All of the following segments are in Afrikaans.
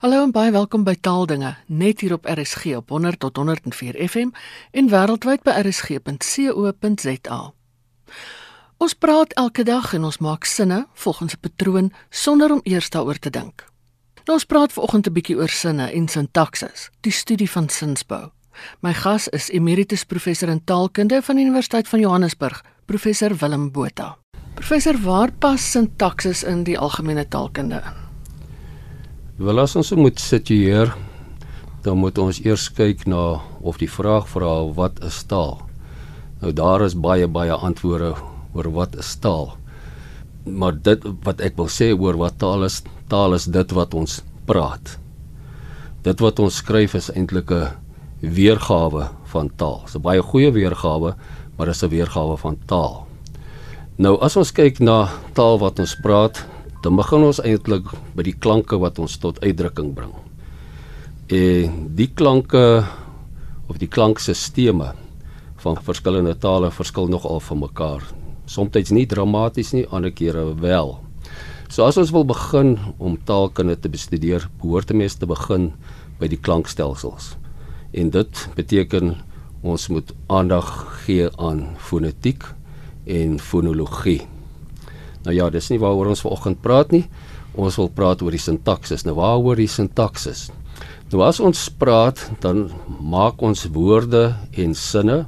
Hallo en baie welkom by Taaldinge, net hier op RSG op 100 tot 104 FM en wêreldwyd by rsg.co.za. Ons praat elke dag en ons maak sinne volgens 'n patroon sonder om eers daaroor te dink. Nou ons praat vanoggend 'n bietjie oor sinne en sintaksis, die studie van sinsbou. My gas is emeritus professor in taalkunde van die Universiteit van Johannesburg, professor Willem Botha. Professor, waar pas sintaksis in die algemene taalkunde in? Wel as ons moet situeer, dan moet ons eers kyk na of die vraag vra wat is taal. Nou daar is baie baie antwoorde oor wat is taal. Maar dit wat ek wil sê oor wat taal is, taal is dit wat ons praat. Dit wat ons skryf is eintlik 'n weergawe van taal. Dit is 'n baie goeie weergawe, maar dit is 'n weergawe van taal. Nou as ons kyk na taal wat ons praat, dan begin ons eintlik by die klanke wat ons tot uitdrukking bring. En die klanke of die klankstelsels van verskillende tale verskil nogal van mekaar. Somstyds nie dramaties nie, ander kere wel. So as ons wil begin om taalkunde te bestudeer, behoort 'n mens te begin by die klankstelsels. En dit beteken ons moet aandag gee aan fonetiek en fonologie. Nou ja, dis nie waaroor ons vanoggend praat nie. Ons wil praat oor die sintaksis. Nou waaroor die sintaksis? Nou as ons praat, dan maak ons woorde en sinne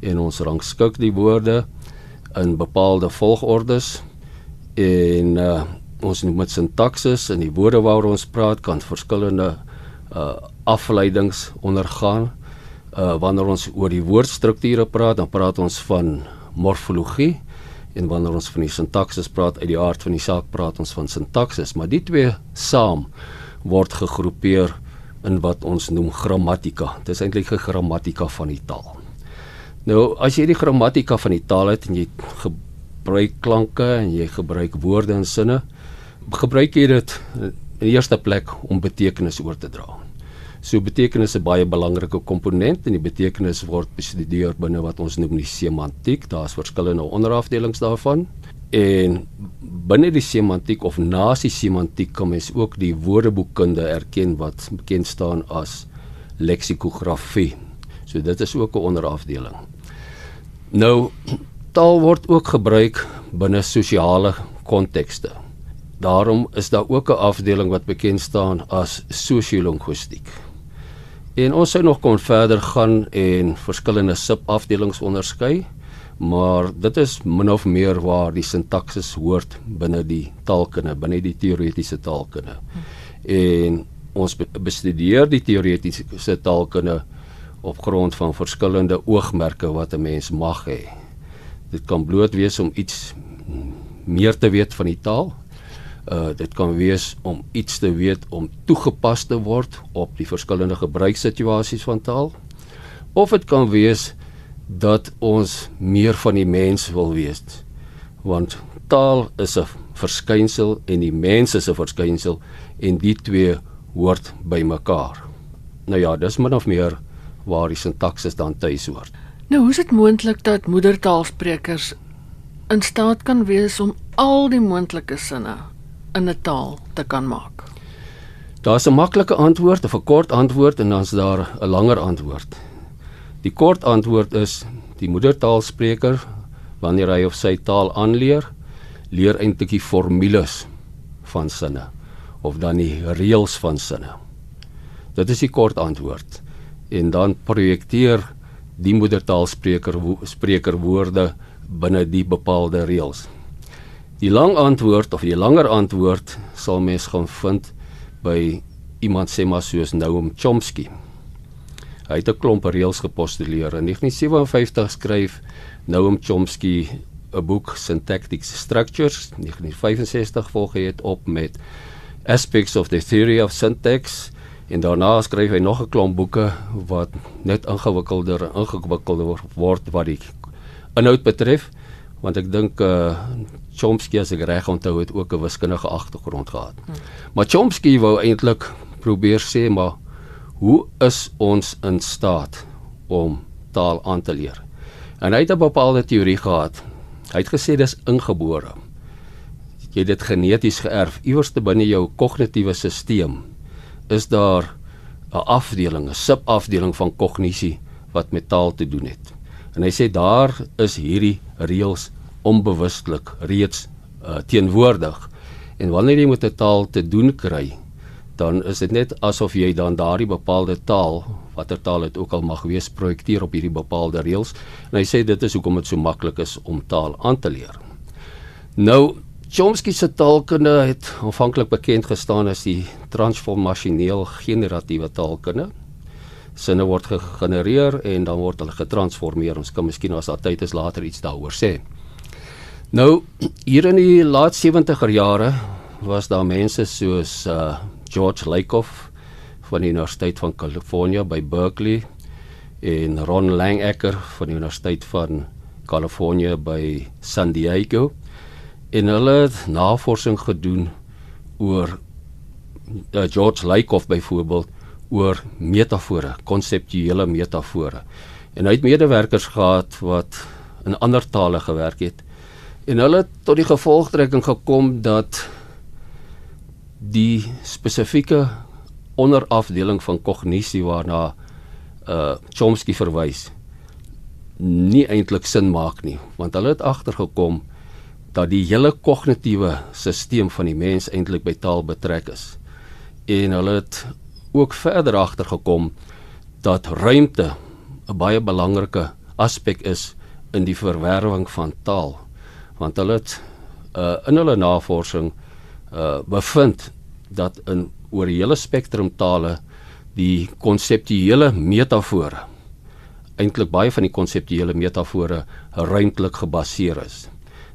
en ons rangskik die woorde in bepaalde volgordes en uh, ons noem dit sintaksis en die woorde waaroor ons praat kan verskillende uh, afleidings ondergaan. Uh, wanneer ons oor die woordstrukture praat, dan praat ons van morfologie en wanneer ons van die sintaksis praat uit die aard van die saak praat ons van sintaksis maar die twee saam word gegroepeer in wat ons noem grammatika. Dit is eintlik 'n grammatika van die taal. Nou as jy die grammatika van die taal het en jy gebruik klanke en jy gebruik woorde en sinne gebruik jy dit in die eerste plek om betekenis oor te dra So betekenis is 'n baie belangrike komponent en die betekenis word bestudeer binne wat ons noem die semantiek. Daar's verskillende onderafdelings daarvan. En binne die semantiek of nasie semantiek kan mens ook die woordeboekkunde erken wat bekend staan as leksikografie. So dit is ook 'n onderafdeling. Nou taal word ook gebruik binne sosiale kontekste. Daarom is daar ook 'n afdeling wat bekend staan as sosiologistiek. En ons sou nog kon verder gaan en verskillende subafdelings onderskei, maar dit is min of meer waar die sintaksis hoort binne die taalkunde, binne die teoretiese taalkunde. En ons bestudeer die teoretiese taalkunde op grond van verskillende oogmerke wat 'n mens mag hê. Dit kan bloot wees om iets meer te weet van die taal Uh dit kan wees om iets te weet om toegepas te word op die verskillende gebruikssituasies van taal. Of dit kan wees dat ons meer van die mens wil weet. Want taal is 'n verskynsel en die mens is 'n verskynsel en die twee hoort by mekaar. Nou ja, dis min of meer waar die sintaksis dan tuis hoort. Nou, hoe is dit moontlik dat moedertaalsprekers in staat kan wees om al die moontlike sinne in 'n taal te kan maak? Daar's 'n maklike antwoord of 'n kort antwoord en dan's daar 'n langer antwoord. Die kort antwoord is die moedertaalspreker wanneer hy of sy taal aanleer, leer eintlik die formules van sinne of dan die reëls van sinne. Dit is die kort antwoord. En dan projekteer die moedertaalspreker spreker woorde binne die bepaalde reëls. Die lang antwoord of die langer antwoord sal mens gaan vind by iemand sê maar soos Noam Chomsky. Hy het 'n klomp reëls gepostuleer. In 1957 skryf Noam Chomsky 'n boek Syntactic Structures. In 1965 volg hy dit op met Aspects of the Theory of Syntax en daarna skryf hy nog 'n klomp boeke wat net ingewikkelder en ingewikkelder word wat die inhoud betref want ek dink uh Chomsky as ek reg onthou het ook 'n wiskundige agtergrond gehad. Hmm. Maar Chomsky wou eintlik probeer sê maar hoe is ons in staat om taal aan te leer? En hy het 'n bepaalde teorie gehad. Hy het gesê dis ingebore. Jy het dit geneties geërf iewers te binne jou kognitiewe stelsel is daar 'n afdeling, 'n subafdeling van kognisie wat met taal te doen het. En hy sê daar is hierdie reëls onbewustelik reeds uh, teenwoordig. En wanneer jy met 'n taal te doen kry, dan is dit net asof jy dan daardie bepaalde taal, watter taal dit ook al mag wees, projekteer op hierdie bepaalde reëls. En hy sê dit is hoekom dit so maklik is om taal aan te leer. Nou Chomsky se taalkunde het aanvanklik bekend gestaan as die transformasioneel generatiewe taalkunde. Sinne word gegenereer en dan word hulle getransformeer. Ons kan miskien as daar tyd is later iets daaroor sê. Nou hier in die laat 70er jare was daar mense soos uh, George Lakoff van die Universiteit van California by Berkeley en Ron Langecker van die Universiteit van California by San Diego en hulle het navorsing gedoen oor uh, George Lakoff byvoorbeeld oor metafore, konseptuele metafore. En hy het medewerkers gehad wat in ander tale gewerk het. En hulle het tot die gevolgtrekking gekom dat die spesifieke onderafdeling van kognisie waarna uh Chomsky verwys nie eintlik sin maak nie, want hulle het agtergekom dat die hele kognitiewe stelsel van die mens eintlik by taal betrek is. En hulle het ook verder agtergekom dat ruimte 'n baie belangrike aspek is in die verwerwing van taal. Want hulle het uh, in hulle navorsing uh, bevind dat in oor die hele spektrum tale die konseptuele metafore eintlik baie van die konseptuele metafore ruimtelik gebaseer is.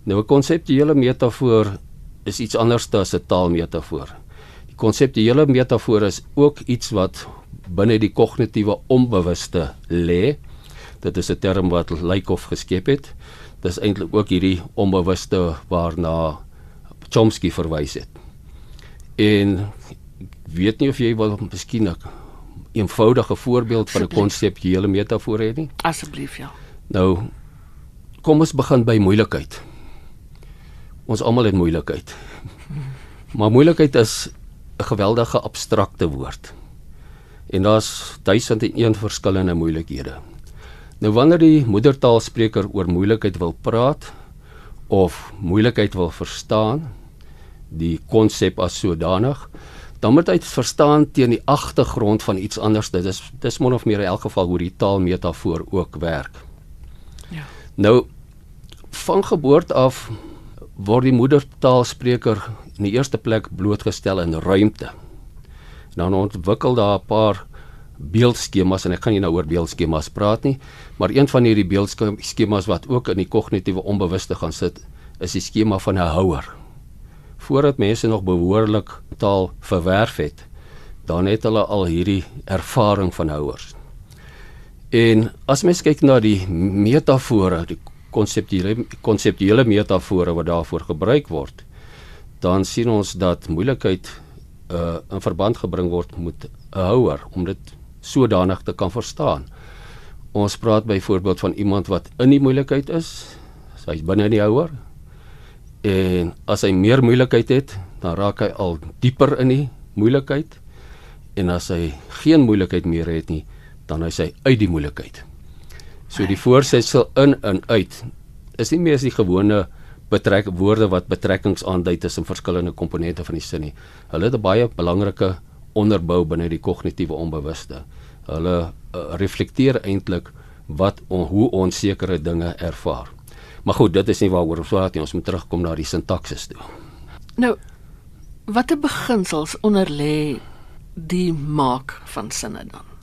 Nou 'n konseptuele metafoor is iets anders as 'n taalmetafoor. Konseptuele metafoor is ook iets wat binne die kognitiewe onbewuste lê. Dit is 'n term wat Lakoff geskep het. Dis eintlik ook hierdie onbewuste waarna Chomsky verwys het. En weet nie of jy wil miskien 'n eenvoudige voorbeeld van 'n konseptuele metafoor hê nie. Asseblief ja. Nou kom ons begin by moeilikheid. Ons almal het moeilikheid. Maar moeilikheid is 'n geweldige abstrakte woord. En daar's duisend en een verskillende moeilikhede. Nou wanneer die moedertaalspreker oor moeilikheid wil praat of moeilikheid wil verstaan, die konsep as sodanig, dan moet hy verstaan teen die agtergrond van iets anders. Dit is dis mon of meer in elk geval hoe die taalmetafoor ook werk. Ja. Nou van geboorte af word die moedertaalspreker in die eerste plek blootgestel in ruimte. Dan ontwikkel daar 'n paar beeldskemas en ek gaan nie nou oor beeldskemas praat nie, maar een van hierdie beeldskemas wat ook in die kognitiewe onbewuste gaan sit, is die skema van 'n houer. Voordat mense nog behoorlik taal verwerf het, dan het hulle al hierdie ervaring van houers. En as mens kyk na die metafore, die konseptuele konseptuele metafore wat daarvoor gebruik word, dan sien ons dat moeilikheid uh in verband gebring word met 'n houer om dit sodanig te kan verstaan. Ons praat byvoorbeeld van iemand wat in die moeilikheid is, hy's binne die houer. En as hy meer moeilikheid het, dan raak hy al dieper in die moeilikheid. En as hy geen moeilikheid meer het nie, dan is hy uit die moeilikheid. So die voorsetsel in en uit is nie meer as die gewone betrek woorde wat betrekkings aandui tussen verskillende komponente van die sin nie. Hulle het 'n baie belangrike onderbou binne die kognitiewe onbewuste. Hulle uh, reflekteer eintlik wat on, hoe ons sekere dinge ervaar. Maar goed, dit is nie waaroor ons praat nie. Ons moet terugkom na die sintaksis toe. Nou, watter beginsels onder lê die maak van sinne dan?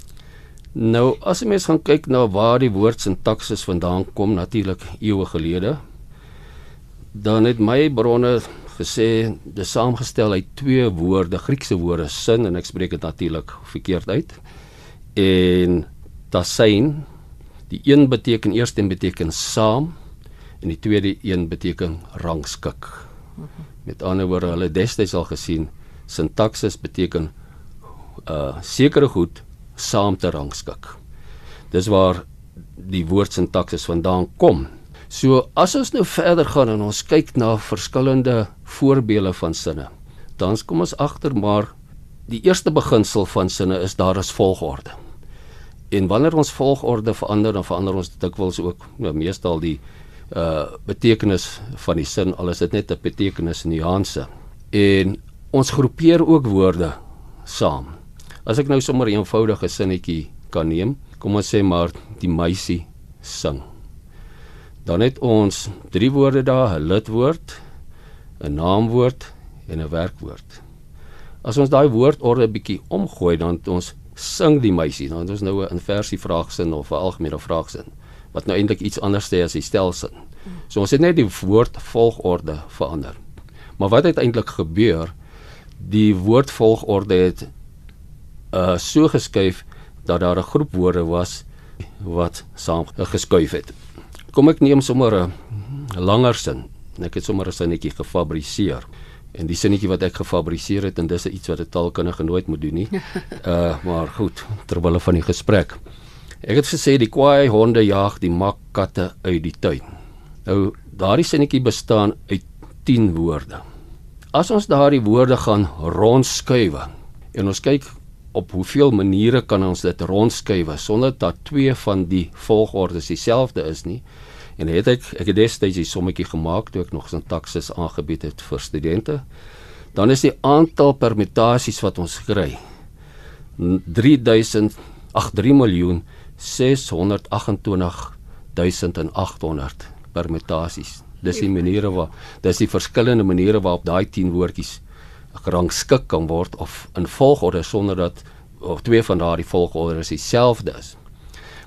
Nou, as jy mens gaan kyk na waar die woord sintaksis vandaan kom natuurlik eeue gelede, dan het my bronne gesê dis saamgestel uit twee woorde, Griekse woorde, sin en ek spreek dit natuurlik verkeerd uit. En tasein, die een beteken eers en beteken saam en die tweede een beteken rangskik. Met ander woorde, hulle destyds al gesien sintaksis beteken uh sekere goed saam te rangskik. Dis waar die woord sintaksis vandaan kom. So as ons nou verder gaan en ons kyk na verskillende voorbeelde van sinne, dan kom ons agter maar die eerste beginsel van sinne is daar is volgorde. En wanneer ons volgorde verander, dan verander ons dikwels ook nou meestal die uh betekenis van die sin al is dit net 'n betekenis nuance. En ons groepeer ook woorde saam. As ek nou sommer 'n eenvoudige sinnetjie kan neem, kom ons sê maar die meisie sing. Dan het ons drie woorde daar, 'n lidwoord, 'n naamwoord en 'n werkwoord. As ons daai woordorde bietjie omgooi dan ons sing die meisie, dan het ons nou 'n inversie vraagsin of 'n algemene vraagsin wat nou eintlik iets anders sê as die stelsin. So ons het net die woordvolgorde verander. Maar wat het eintlik gebeur? Die woordvolgorde het uh so geskuif dat daar 'n groep woorde was wat saam geskuif het. Kom ek neem sommer 'n langer sin. Ek het sommer 'n sinnetjie gefabriseer. En die sinnetjie wat ek gefabriseer het en dis iets wat 'n taalkundige nooit moet doen nie. Uh maar goed, terwyl van die gesprek. Ek het gesê die kwaai honde jag die makkatte uit die tuin. Nou daardie sinnetjie bestaan uit 10 woorde. As ons daardie woorde gaan rondskuif en ons kyk op hoeveel maniere kan ons dit rondskuif sonder dat twee van die volgordes dieselfde is nie. En het ek ek het destyds 'n sommetjie gemaak toe ek nog sintaksis aangebied het vir studente. Dan is die aantal permutasies wat ons kry 3000 ag 3 miljoen 628800 permutasies. Dis die maniere waar dis die verskillende maniere waarop daai 10 woordjies gerangskik kan word of in volgorde sonder dat of twee van daardie volgorde dieselfde is.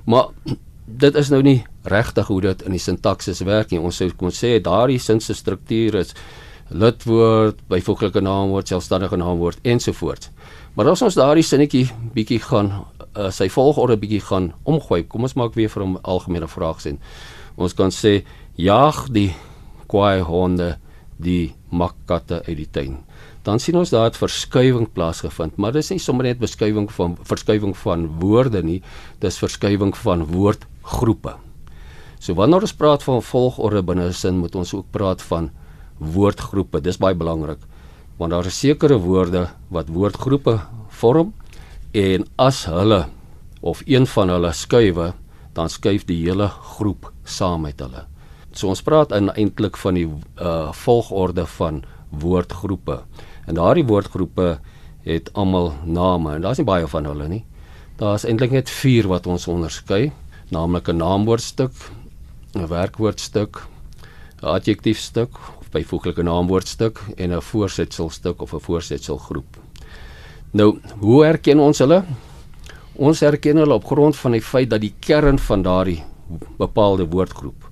Maar dit is nou nie regtig hoe dit in die sintaksis werk nie. Ons sou kon sê daardie sin se struktuur is lidwoord, byvoeglike naamwoord, selfstandige naamwoord ensovoorts. Maar as ons daardie sinnetjie bietjie gaan uh, sy volgorde bietjie gaan omgooi, kom ons maak weer vir 'n algemene vraag sien. Ons kan sê jag die kwaai honde die makkatte uit die tuin dan sien ons daar het verskuiwing plaasgevind, maar dis nie sommer net beskuiwing van verskuiwing van woorde nie, dis verskuiwing van woordgroepe. So wanneer ons praat van volgorde binne 'n sin, moet ons ook praat van woordgroepe. Dis baie belangrik want daar is sekere woorde wat woordgroepe vorm en as hulle of een van hulle skuwe, dan skuif die hele groep saam met hulle. So ons praat eintlik van die uh volgorde van woordgroepe. En daardie woordgroepe het almal name en daar's nie baie van hulle nie. Daar's eintlik net 4 wat ons onderskei, naamlik 'n naamwoordstuk, 'n werkwoordstuk, 'n adjektiefstuk of byvoeglike naamwoordstuk en 'n voorsetselstuk of 'n voorsetselgroep. Nou, hoe herken ons hulle? Ons herken hulle op grond van die feit dat die kern van daardie bepaalde woordgroep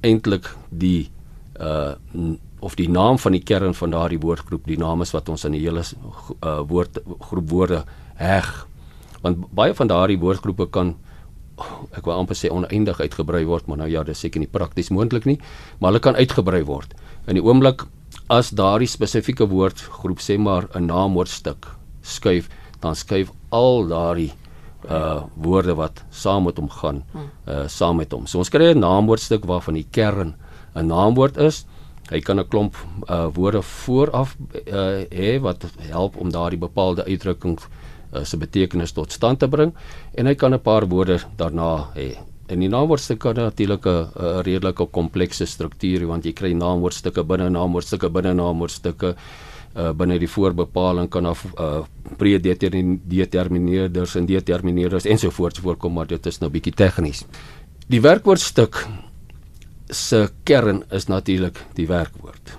eintlik die uh of die naam van die kern van daardie woordgroep, die naam is wat ons in die hele uh, woord groep woorde heg. Want baie van daardie woordgroepe kan ek wou amper sê oneindig uitgebrei word, maar nou ja, dis seker nie prakties moontlik nie, maar hulle kan uitgebrei word. In die oomblik as daardie spesifieke woordgroep sê maar 'n naamwoordstuk skuif, dan skuif al daardie uh woorde wat saam met hom gaan uh saam met hom. So ons kry 'n naamwoordstuk waarvan die kern 'n naamwoord is Hy kan 'n klomp uh, woorde vooraf uh, hê wat help om daardie bepaalde uitdrukking uh, se betekenis tot stand te bring en hy kan 'n paar woorde daarna hê. En die naamwoordstuk kan natuurlik 'n redelike komplekse struktuur want jy kry naamwoordstukke binne naamwoordstukke binne naamwoordstukke uh, binne die voorbepaling kan af uh, predetermineerders en determineerders ensovoorts voorkom maar dit is nou bietjie tegnies. Die werkwoordstuk se kern is natuurlik die werkwoord.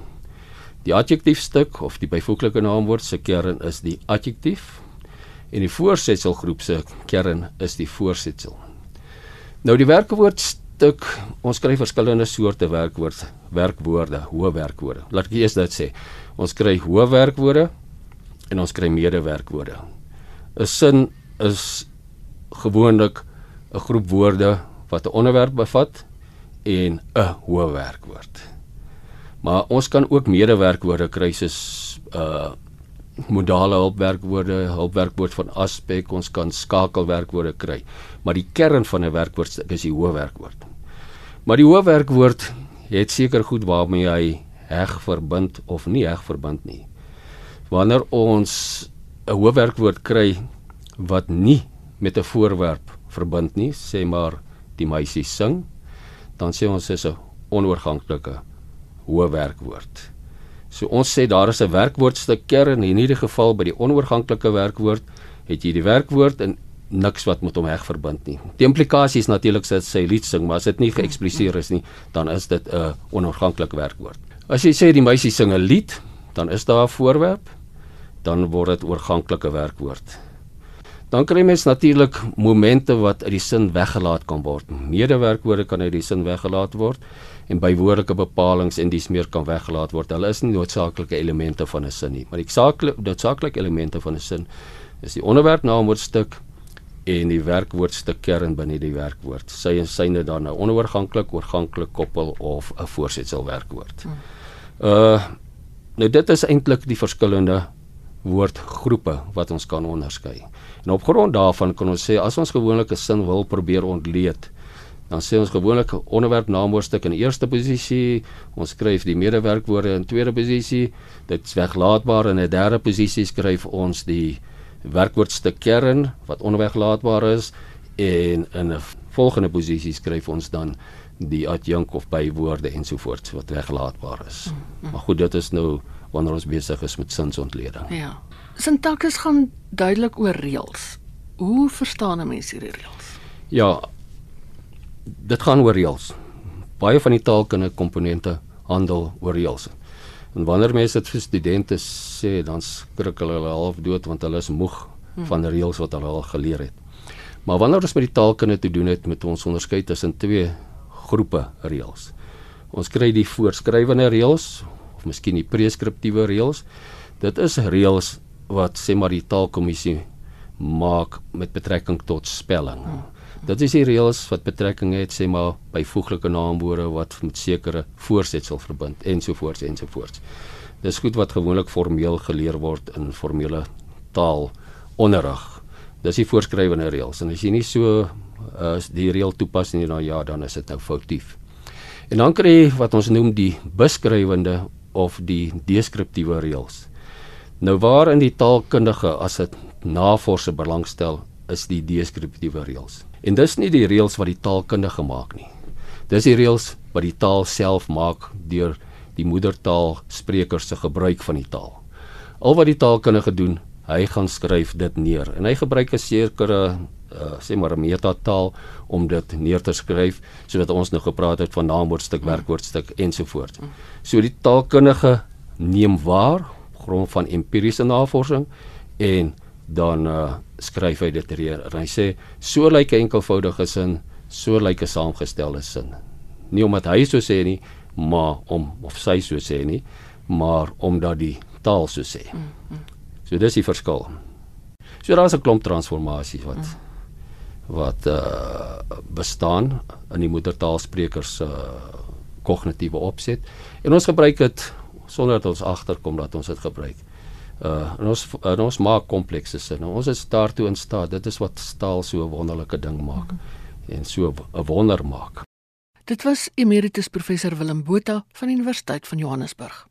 Die adjektiefstuk of die byvoeglike naamwoord se kern is die adjektief en die voorsetselgroep se kern is die voorsetsel. Nou die werkwoordstuk, ons kry verskillende soorte werkwoord, werkwoorde, hoë werkwoorde. Laat ek eers dit sê. Ons kry hoë werkwoorde en ons kry medewerkwoorde. 'n Sin is gewoonlik 'n groep woorde wat 'n onderwerp bevat en 'n hoë werkwoord. Maar ons kan ook medewerkwoorde kry soos uh modale hulpwerkwoorde, hulpwerkwoord van aspek, ons kan skakelwerkwoorde kry. Maar die kern van 'n werkwoord is die hoë werkwoord. Maar die hoë werkwoord het seker goed waarmee hy heg verbind of nie heg verbind nie. Wanneer ons 'n hoofwerkwoord kry wat nie met 'n voorwerp verbind nie, sê maar die meisie sing, dan sê ons is 'n onoorganklike hoofwerkwoord. So ons sê daar is 'n werkwoordstuk kern en in hierdie geval by die onoorganklike werkwoord het jy die werkwoord en niks wat met hom heg verbind nie. Die implikasie is natuurlik dat sy lied sing, maar as dit nie geëkspliseer is nie, dan is dit 'n onoorganklike werkwoord. As jy sê die meisie sing 'n lied, dan is daar 'n voorwerp, dan word dit oorganklike werkwoord. Dan kry mens natuurlik momente wat uit die sin weggelaat kan word. Medewerkwoorde kan uit die sin weggelaat word en bywoordelike bepalinge en dis meer kan weggelaat word. Hulle is nie noodsaaklike elemente van 'n sin nie, maar die saaklike noodsaaklike elemente van 'n sin is die onderwerp naamwoordstuk en die werkwoordstuk kern binne die werkwoord. Sy en syne dan nou onoorganklik, oorganklik koppel of 'n voorsetsel werkwoord. Uh nou dit is eintlik die verskillende woordgroepe wat ons kan onderskei. En op grond daarvan kan ons sê as ons gewoonlik 'n sin wil probeer ontleed, dan sê ons gewoonlik onderwerp naamwoordstuk in eerste posisie, ons skryf die medewerkwoorde in tweede posisie, dit's weglaatbaar in 'n derde posisie skryf ons die werkwoordstuk kern wat onweglaatbaar is en in 'n volgende posisie skryf ons dan die adjunk of bywoorde ensovoorts wat weglaatbaar is. Mm -hmm. Maar goed, dit is nou wanneer ons besig is met sinsontleding. Ja. Sintaksis gaan duidelik oor reëls. Hoe verstaan 'n mens hierdie reëls? Ja. Dit gaan oor reëls. Baie van die taalkundige komponente handel oor reëls. En wanneer mense dit vir studente sê, dan skrik hulle hulle half dood want hulle is moeg hmm. van reëls wat hulle al geleer het. Maar wanneer ons met die taalkunde te doen het, moet ons onderskei tussen twee groepe reëls. Ons kry die voorskrywende reëls of miskien die preskriptiewe reëls. Dit is reëls wat sê maar die taalkommissie maak met betrekking tot spelling. Hmm. Dit is die reëls wat betrekking het sê maar byvoeglike naamwoorde wat met sekere voorsetsel verbind ensovoorts ensovoorts. Dis goed wat gewoonlik formeel geleer word in formele taal onderrig. Dis die voorskrywende reëls en as jy nie so as uh, die reël toepas nie dan ja, dan is dit nou foutief. En dan kry jy wat ons noem die beskrywende of die deskriptiewe reëls. Nou waar in die taalkundige as dit navorse belangstel is die deskriptiewe reëls. En dis nie die reëls wat die taalkundige maak nie. Dis die reëls wat die taal self maak deur die moedertaalspreker se gebruik van die taal. Al wat die taalkundige doen, hy gaan skryf dit neer en hy gebruik 'n sekere uh, sê maar 'n metataal om dit neer te skryf sodat ons nou gepraat het van naamwoordstuk, werkwoordstuk ensovoorts. So die taalkundige neem waar grond van empiriese navorsing en dan uh, skryf hy dit neer. En hy sê so lyk 'n enkelvoudige sin, so lyk 'n saamgestelde sin. Nie omdat hy so sê nie, maar om of sy so sê nie, maar omdat die taal so sê. So dis die verskil. So daar's 'n klomp transformasies wat mm wat uh bestaan in die moedertaalsprekers se uh, kognitiewe opset en ons gebruik dit sonder dat ons agterkom dat ons dit gebruik. Uh en ons en ons maak komplekse sinne. Ons is daartoe in staat. Dit is wat taal so 'n wonderlike ding maak en so 'n wonder maak. Dit was emeritus professor Willem Botha van die Universiteit van Johannesburg.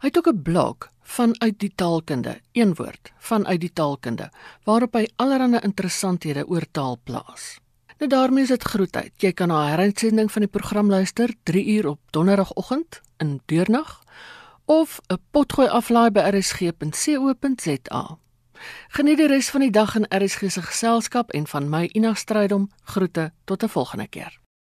Hy het ook 'n blog vanuit die taalkunde, een woord, vanuit die taalkunde, waarop hy allerlei interessanthede oor taal plaas. Nou daarmee is dit groet uit. Jy kan na 'n herinsending van die program luister 3 uur op donderdagoggend in deurnag of 'n potgooi aflaai by rsg.co.za. Geniet die res van die dag in RSG se geselskap en van my Ina Strydom groete tot 'n volgende keer.